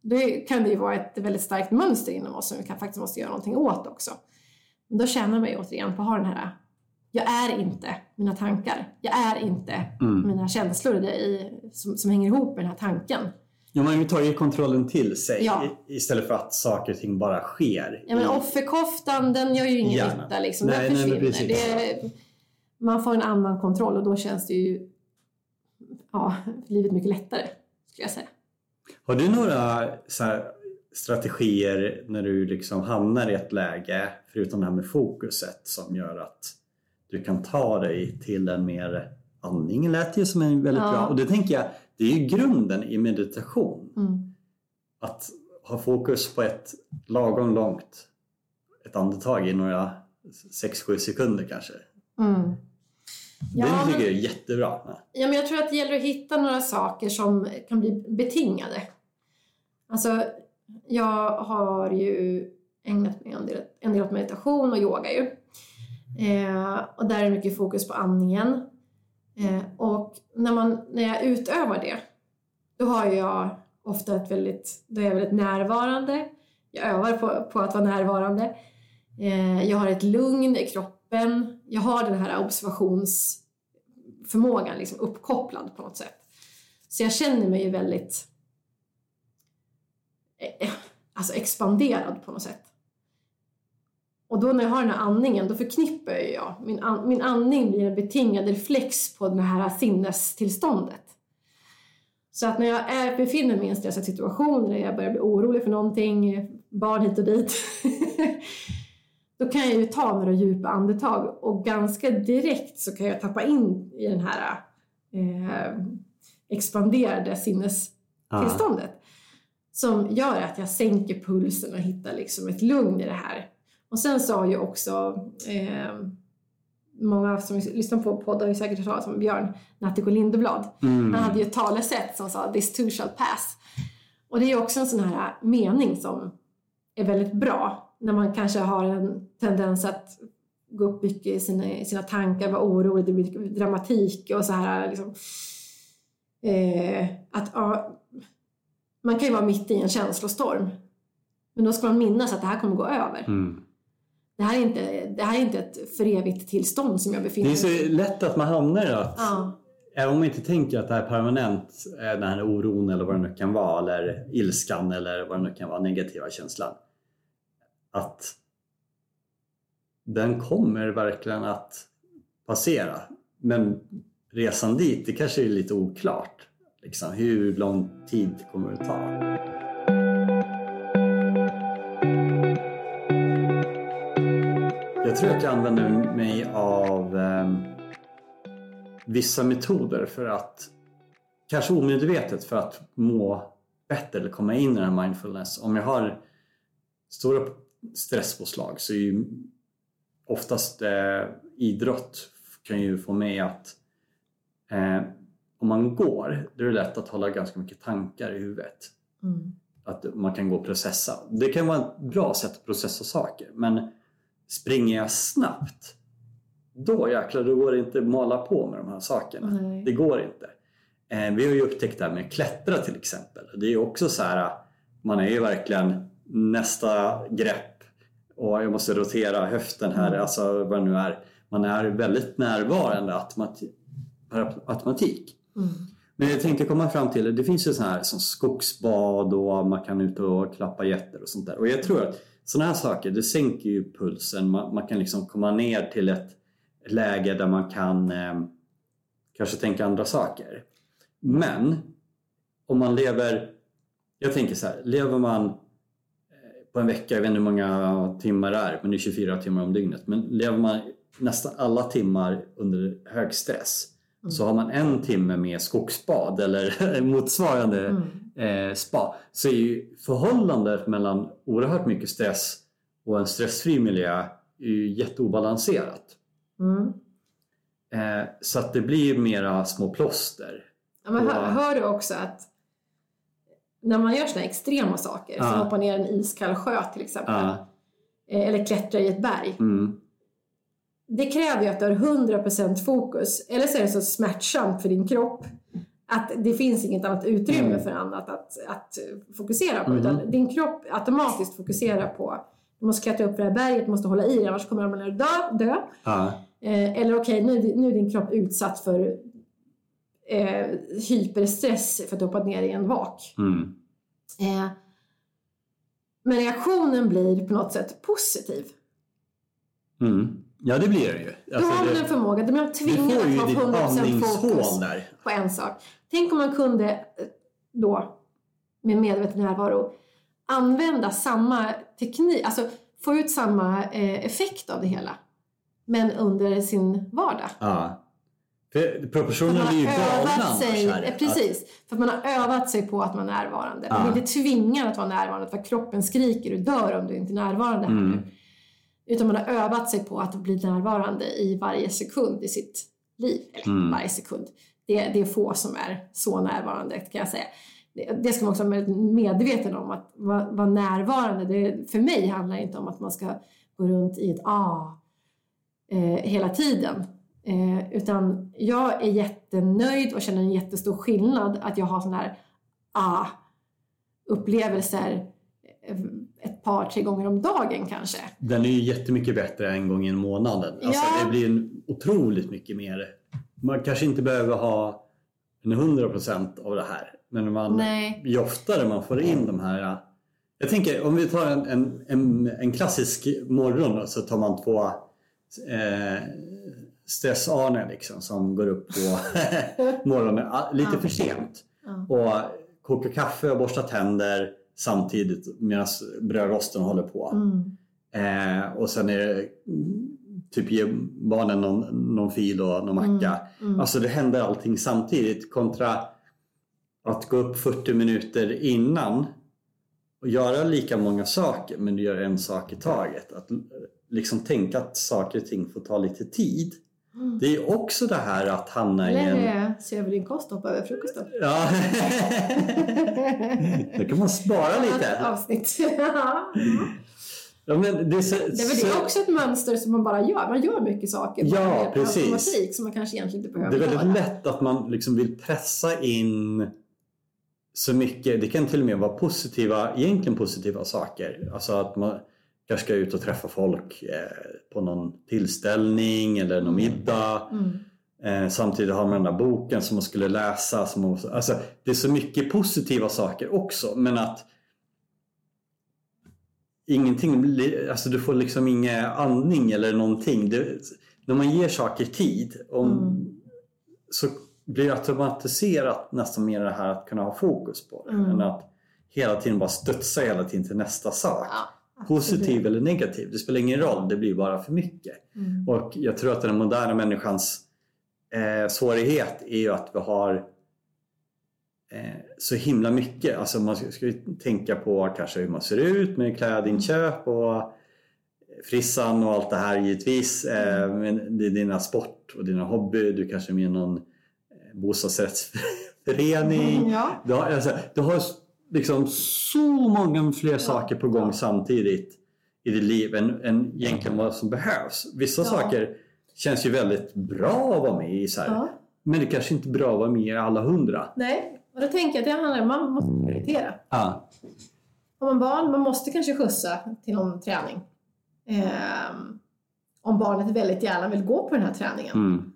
Då kan det ju vara ett väldigt starkt mönster inom oss som vi kan, faktiskt måste göra någonting åt också. Men då tjänar man ju återigen på att ha den här jag är inte mina tankar. Jag är inte Mm. mina känslor i, som, som hänger ihop med den här tanken. Ja, man tar ju kontrollen till sig Ja. istället för att saker och ting bara sker. Ja, men offerkoftan den gör ju ingen Gärna. nytta. Liksom. Nej, den nej, försvinner. precis. det, man får en annan kontroll och då känns det ju ja, livet mycket lättare. Skulle jag säga. Har du några strategier när du liksom hamnar i ett läge, förutom det här med fokuset, som gör att du kan ta dig till en mer andning lät ju som en väldigt Ja. bra. Och det tänker jag, det är ju grunden i meditation. Mm. Att ha fokus på ett lagom långt ett andetag i några 6-7 sekunder kanske. Mm. Ja, det men- tycker jag är jättebra. Ja, men jag tror att det gäller att hitta några saker som kan bli betingade. Alltså, jag har ju ägnat mig en del, en del åt meditation och yoga ju. Eh, och där är det mycket fokus på andningen. Eh, och när, man, när jag utövar det, då har jag ofta ett väldigt, då är jag väldigt närvarande. Jag övar på, på att vara närvarande. Eh, jag har ett lugn i kroppen. Jag har den här observationsförmågan liksom uppkopplad på något sätt. Så jag känner mig ju väldigt eh, alltså expanderad på något sätt. Och då när jag har den här andningen, då förknippar ju jag, min, an, min andning blir en betingad reflex på det här sinnestillståndet. Så att när jag är, befinner mig i en stressad situation, eller jag börjar bli orolig för någonting, barn hit och dit, då kan jag ju ta några djupa andetag och ganska direkt så kan jag tappa in i den här eh, expanderade sinnestillståndet. Som gör att jag sänker pulsen och hittar liksom ett lugn i det här. Och sen har ju också eh, många som lyssnar på poddar har ju säkert hört talas om Björn Natthiko Lindeblad. Mm. Han hade ju ett talesätt som sa “This too shall pass”. Och det är ju också en sån här mening som är väldigt bra när man kanske har en tendens att gå upp mycket i sina, i sina tankar, vara orolig, det blir dramatik och så här liksom. Eh, att, ja, man kan ju vara mitt i en känslostorm. Men då ska man minnas att det här kommer gå över. Mm. Det, här är inte, det här är inte ett för evigt tillstånd som jag Det befinner är mig i. så lätt att man hamnar i att Ja. Även om man inte tänker att det här är permanent, den här oron eller vad det nu kan vara, eller ilskan eller vad det nu kan vara, negativa känslan. Att den kommer verkligen att passera. Men resan dit, det kanske är lite oklart. Liksom, hur lång tid kommer det ta? Jag tror att jag använder mig av eh, vissa metoder för att, kanske omedvetet för att må bättre eller komma in i den här mindfulness. Om jag har stora stresspåslag så är ju oftast eh, idrott kan ju få mig att eh, om man går, då är det lätt att hålla ganska mycket tankar i huvudet. Mm. Att man kan gå och processa. Det kan vara ett bra sätt att processa saker men springer jag snabbt då jäklar, då går det inte att mala på med de här sakerna. Nej. Det går inte. Eh, vi har ju upptäckt det här med att klättra till exempel. Det är ju också så här, man är ju verkligen nästa grepp och jag måste rotera höften här, Mm. alltså vad det nu är. Man är väldigt närvarande automati- per automatik. Mm. Men jag tänkte komma fram till, det finns ju sådana här som skogsbad och man kan ut och klappa getter och sånt där. Och jag tror att sådana här saker, det sänker ju pulsen. Man, man kan liksom komma ner till ett läge där man kan eh, kanske tänka andra saker. Men om man lever, jag tänker så här, lever man eh, på en vecka, jag vet inte hur många timmar det är, men det är 24 timmar om dygnet. Men lever man nästan alla timmar under hög stress Mm. så har man en timme med skogsbad eller motsvarande Mm. Eh, spa så är ju förhållandet mellan oerhört mycket stress och en stressfri miljö är ju jätteobalanserat. Mm. Eh, så att det blir mera små plåster. Ja, men hör, hör du också att när man gör här extrema saker, Ja. som hoppar ner en iskall sjö till exempel, Ja. eh, eller klättra i ett berg. Mm. Det kräver ju att du har 100% fokus, eller så är det så smärtsamt för din kropp att det finns inget annat utrymme Mm. för annat att, att fokusera på. Mhm. Utan din kropp automatiskt fokuserar på du måste klättra upp för det här berget, du måste hålla i annars kommer att dö. dö. Ja. Eh, eller okej, okay, nu, nu är din kropp utsatt för eh, hyperstress för att du hoppat ner i en vak. Mm. Eh, men reaktionen blir på något sätt positiv. Mm. Ja, det blir den ju. Alltså, du har det, en förmåga, du blir tvingad att ha 100% fokus där. på en sak. Tänk om man kunde eh, då, med medveten närvaro, använda samma teknik, alltså få ut samma eh, effekt av det hela. Men under sin vardag. Ja. För proportionen blir ju galna sig, Precis, att... för att man har övat sig på att man är närvarande. Man ja. blir inte tvingad att vara närvarande för att kroppen skriker och dör om du inte är närvarande. Mm. Utan man har övat sig på att bli närvarande i varje sekund i sitt liv. Eller mm. varje sekund. Det, det är få som är så närvarande kan jag säga. Det, det ska man också vara medveten om. Att vara, vara närvarande, det, för mig handlar det inte om att man ska gå runt i ett ah eh, hela tiden. Eh, utan jag är jättenöjd och känner en jättestor skillnad att jag har sådana här ah upplevelser eh, ett par, tre gånger om dagen kanske. Den är ju jättemycket bättre en gång i månaden. Alltså, ja. Det blir otroligt mycket mer. Man kanske inte behöver ha en 100% av det här. Men man, Nej. ju oftare man får in de här jag tänker om vi tar en, en, en, en klassisk morgon så tar man två eh, stress-Arne liksom, som går upp på morgonen lite för sent och kokar kaffe och borstar tänder samtidigt medan brödrosten håller på. Mm. Eh, och sen är det typ ge barnen någon, någon fil och någon macka. Mm. Mm. Alltså det händer allting samtidigt kontra att gå upp 40 minuter innan och göra lika många saker men du gör en sak i taget. Att liksom tänka att saker och ting får ta lite tid. Mm. Det är också det här att hamna i en... se över din kost och hoppa över frukosten. Ja. Då kan man spara lite. Avsnitt. Ja, men det, så, det är väl också ett mönster som man bara gör. Man gör mycket saker ja, precis. som man kanske egentligen inte behöver Det är väldigt göra. lätt att man liksom vill pressa in så mycket. Det kan till och med vara positiva, egentligen positiva saker. Alltså att man kanske ska ut och träffa folk eh, på någon tillställning eller någon middag. Mm. Eh, samtidigt har man den där boken som man skulle läsa. Som man, alltså, det är så mycket positiva saker också men att ingenting, alltså du får liksom ingen andning eller någonting. Det, när man ger saker tid om, mm. så blir det automatiserat nästan mer det här att kunna ha fokus på det. Mm. Än att hela tiden bara studsa hela tiden till nästa sak. Ja, Positiv eller negativ, det spelar ingen roll, det blir bara för mycket. Mm. Och jag tror att den moderna människans eh, svårighet är ju att vi har så himla mycket. Alltså man ska ju tänka på kanske hur man ser ut med klädinköp och frissan och allt det här givetvis. Eh, mm. Men det är dina sport och dina hobby. Du kanske är med i någon eh, bostadsrättsförening. Ja. Du har, alltså, du har liksom så många fler saker på gång ja. samtidigt i ditt liv än, än egentligen vad som behövs. Vissa ja. saker känns ju väldigt bra att vara med i. Så. Men det kanske inte är bra att vara med i alla hundra. Nej, och då tänker jag att det handlar om att man måste prioritera. Ja. Om man barn, man måste kanske skjutsa till någon träning. Eh, om barnet väldigt gärna vill gå på den här träningen. Mm.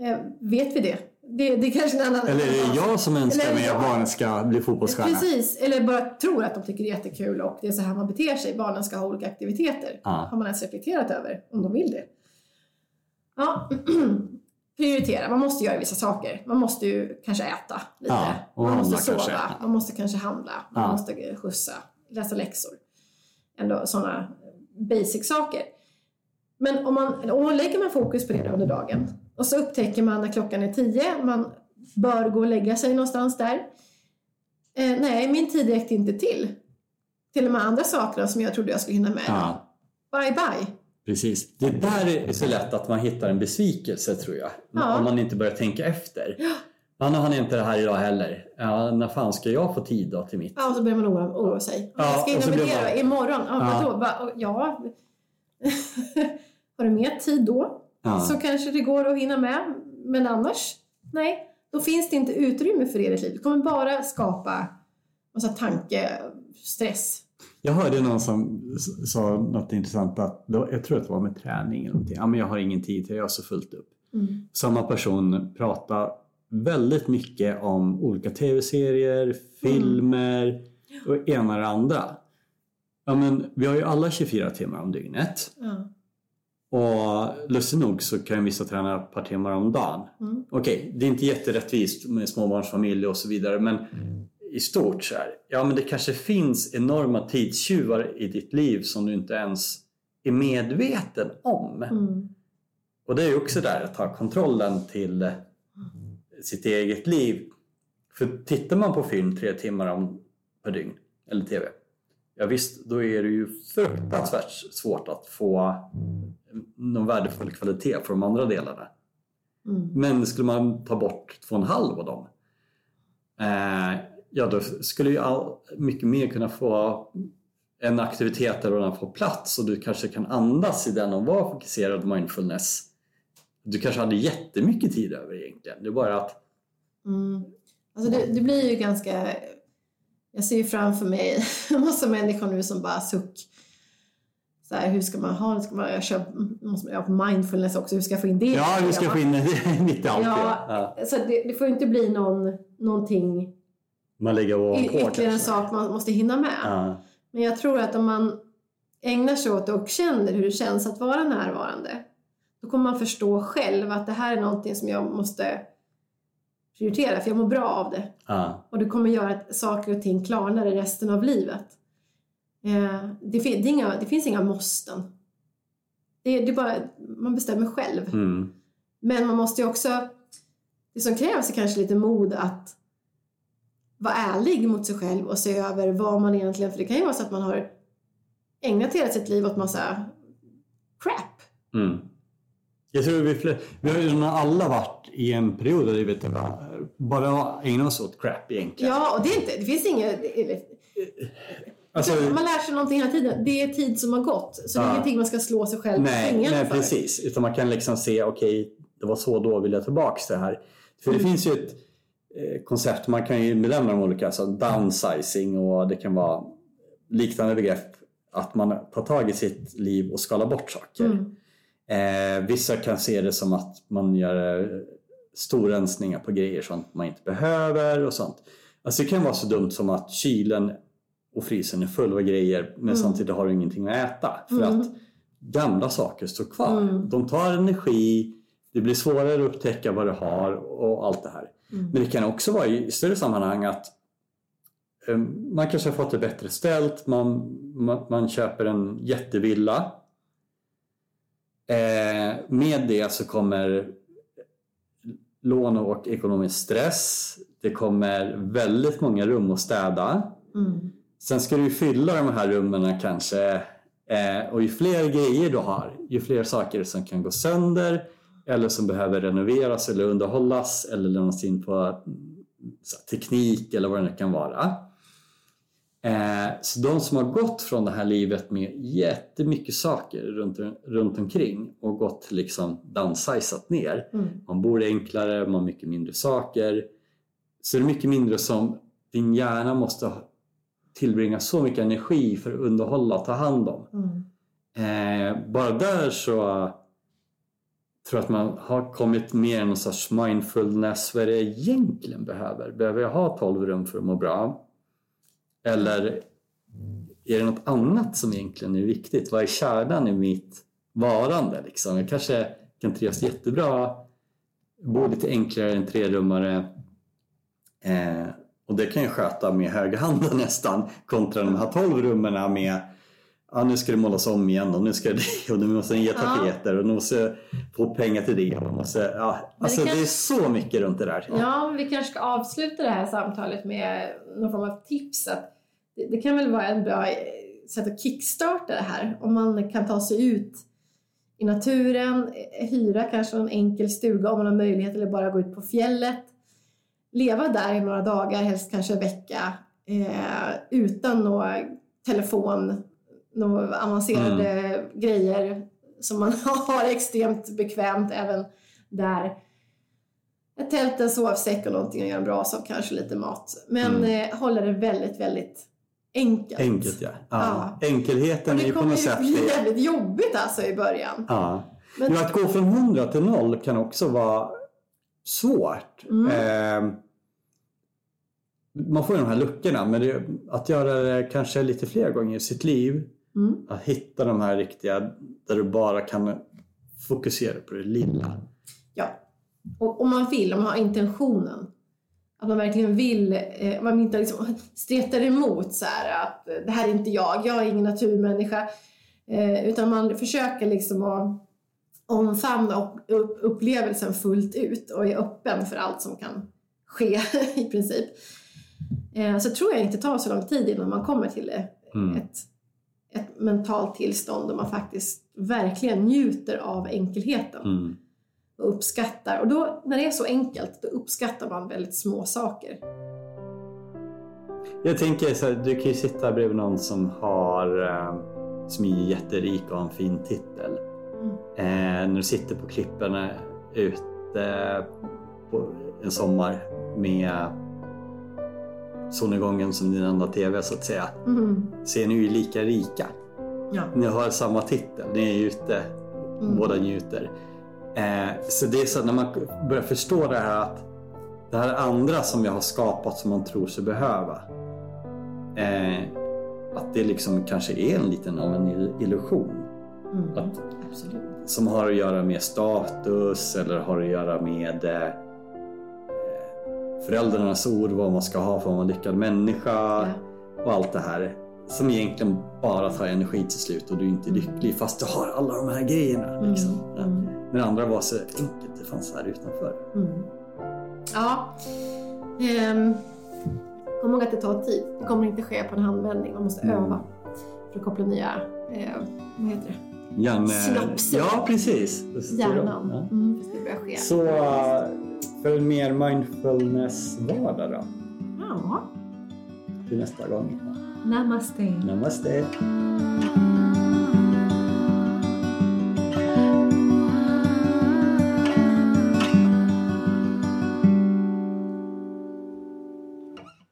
Eh, vet vi det? Det, det kanske en annan... Eller är det jag som önskar mig att barnet ska bli fotbollsstjärna? Precis, eller bara tror att de tycker det är jättekul och det är så här man beter sig. Barnen ska ha olika aktiviteter. Ja. Har man ens reflekterat över om de vill det? Ja, prioritera. Man måste göra vissa saker. Man måste ju kanske äta lite. Ja, man måste sova. Kanske. Man måste kanske handla. Man ja. måste skjutsa. Läsa läxor. Ändå sådana basic saker. Men om man, om man lägger man fokus på det under dagen och så upptäcker man när klockan är tio, man bör gå och lägga sig någonstans där. Eh, nej, min tid räckte inte till. Till de här andra sakerna som jag trodde jag skulle hinna med. Ja. Bye bye. Precis. Det där är så lätt att man hittar en besvikelse tror jag. Ja. Om man inte börjar tänka efter. Ja. Han har inte det här idag heller. Ja, när fan ska jag få tid då till mitt? Ja, och så börjar man oroa, oroa sig. Ja, jag ska hinna med det man... imorgon. Ja, ja. Vadå? Ja. har du mer tid då ja. så kanske det går att hinna med. Men annars, nej. Då finns det inte utrymme för er i liv. Det kommer bara skapa massa tankestress. Jag hörde någon som sa något intressant att, jag tror att det var med träning eller någonting. Ja, men jag har ingen tid, jag har så fullt upp. Mm. Samma person pratar väldigt mycket om olika tv-serier, filmer och ena och det andra. Ja, men vi har ju alla 24 timmar om dygnet. Ja. Och lustigt nog så kan vissa träna ett par timmar om dagen. Mm. Okej, det är inte jätterättvist med småbarnsfamilj och så vidare men i stort så här. Ja men det kanske finns enorma tidstjuvar i ditt liv som du inte ens är medveten om. Mm. Och det är ju också där att ta kontrollen till eh, sitt eget liv. För tittar man på film tre timmar om per dygn, eller TV, ja visst, då är det ju fruktansvärt svårt att få någon värdefull kvalitet för de andra delarna. Mm. Men skulle man ta bort två och en halv av dem, eh, ja då skulle ju all, mycket mer kunna få en aktivitet där den får plats och du kanske kan andas i den och vara fokuserad mindfulness. Du kanske hade jättemycket tid över egentligen. Det är bara att Mm. Alltså det, det blir ju ganska... Jag ser ju framför mig en massa människor nu som bara suck. Så här, hur ska man ha det? Ska man, jag kör, måste man på mindfulness också? Hur ska jag få in det? ja, vi ska få in det mitt i allt Ja. Ja. Så det, det får ju inte bli någon, någonting, Man lägger y- ovanpå ytterligare en kanske. sak man måste hinna med. Ja. Men jag tror att om man ägnar sig åt och känner hur det känns att vara närvarande, då kommer man förstå själv att det här är någonting som jag måste prioritera, för jag mår bra av det. Ja. Och det kommer göra att saker och ting klarnar i resten av livet. Eh, det, fin- det, är inga, det finns inga måsten. Det, det är bara, man bestämmer själv. Mm. Men man måste ju också, det som krävs är kanske lite mod att vara ärlig mot sig själv och se över vad man egentligen, för det kan ju vara så att man har ägnat hela sitt liv åt massa crap. Mm. Jag tror vi, fler, vi har ju alla varit i en period där vi bara ägnat oss åt crap egentligen. Ja, och det, är inte, det finns inget... Alltså, man lär sig någonting hela tiden. Det är tid som har gått. Så det är Ja. ingenting man ska slå sig själv på nej, fingrarna nej för. precis. Utan man kan liksom se, okej, det var så då, vill jag tillbaks till det här. För det Mm. finns ju ett koncept, man kan ju benämna de olika, alltså downsizing och det kan vara liknande begrepp. Att man tar tag i sitt liv och skalar bort saker. Mm. Eh, vissa kan se det som att man gör eh, storrensningar på grejer som man inte behöver och sånt. Alltså det kan vara så dumt som att kylen och frysen är full av grejer men Mm. samtidigt har du ingenting att äta. För Mm. att gamla saker står kvar. Mm. De tar energi, det blir svårare att upptäcka vad du har och allt det här. Mm. Men det kan också vara i större sammanhang att eh, man kanske har fått det bättre ställt, man, man, man köper en jättevilla. Eh, med det så kommer lån och ekonomisk stress. Det kommer väldigt många rum att städa. Mm. Sen ska du fylla de här rummen kanske eh, och ju fler grejer du har, ju fler saker som kan gå sönder eller som behöver renoveras eller underhållas eller lämnas in på teknik eller vad det nu kan vara. Eh, så de som har gått från det här livet med jättemycket saker runt, runt omkring och gått liksom downsizat ner. Mm. Man bor enklare, man har mycket mindre saker. Så det är mycket mindre som din hjärna måste tillbringa så mycket energi för att underhålla och ta hand om. Mm. Eh, bara där så tror att man har kommit mer i någon sorts mindfulness. Vad är det jag egentligen behöver? Behöver jag ha 12 rum för att må bra? Eller är det något annat som egentligen är viktigt? Vad är kärnan i mitt varande? Liksom? Jag kanske kan trivas jättebra, bo lite enklare än trerummare eh, och det kan jag sköta med höga handen nästan kontra de här 12 rummen med ja, nu ska det målas om igen och nu ska det och nu måste den ge tapeter och nu måste få pengar till det. Och måste, ja, det alltså det, kan- är så mycket runt det där. Ja, men vi kanske ska avsluta det här samtalet med någon form av tips. Att det, det kan väl vara en bra eh, sätt att kickstarta det här. Om man kan ta sig ut i naturen, eh, hyra kanske en enkel stuga om man har möjlighet eller bara gå ut på fjället. Leva där i några dagar, helst kanske en vecka, eh, utan någon telefon, några avancerade grejer som man har extremt bekvämt även där. Ett tält, en sovsäck och någonting att göra en brasa och kanske lite mat. Men Mm. eh, hålla det väldigt, väldigt enkelt. Enkelt ja. ja. Enkelheten Och är det ju på kommer något ju sätt... det- jävligt jobbigt alltså i början. Ja. Men- Men att gå från 100 till 0 kan också vara svårt. Mm. Eh, man får ju de här luckorna, men det, att göra det kanske lite fler gånger i sitt liv. Mm. Att hitta de här riktiga, där du bara kan fokusera på det lilla. Ja. Och om man vill, om man har intentionen. Att man verkligen vill, eh, man inte liksom stretar emot så här att eh, det här är inte jag, jag är ingen naturmänniska. Eh, utan man försöker liksom att omfamna upp, upp, upplevelsen fullt ut och är öppen för allt som kan ske i princip. Eh, så tror jag inte tar så lång tid innan man kommer till Mm. ett, ett mentalt tillstånd där man faktiskt verkligen njuter av enkelheten Mm. och uppskattar. Och då, när det är så enkelt, då uppskattar man väldigt små saker. Jag tänker så här, du kan ju sitta bredvid någon som har eh, som är jätterik och har en fin titel. Mm. Eh, när du sitter på klipporna ute på en sommar med solnedgången som din enda TV så att säga. Mm. Så är ni ju lika rika. Ja. Ni har samma titel, ni är ute, Mm. båda njuter. Eh, så det är så att när man börjar förstå det här att det här andra som jag har skapat som man tror sig behöva. Eh, att det liksom kanske är en liten av en ill- illusion. Mm. Att, som har att göra med status eller har att göra med eh, föräldrarnas ord, vad man ska ha för att vara en lyckad människa Ja. och allt det här. Som egentligen bara tar energi till slut och du är inte lycklig fast du har alla de här grejerna. Liksom. Ja. Mm. Men andra var så enkelt, det fanns här utanför. Mm. Ja. Ehm, kom ihåg att det tar tid. Det kommer inte ske på en handvändning. Man måste Mm. öva för att koppla nya, eh, vad heter det? Synapser. Ja, precis. Hjärnan. Ja. Mm, det. Så för en mer mindfulness-vardag då? Ja. Till nästa gång. Namaste. Namaste.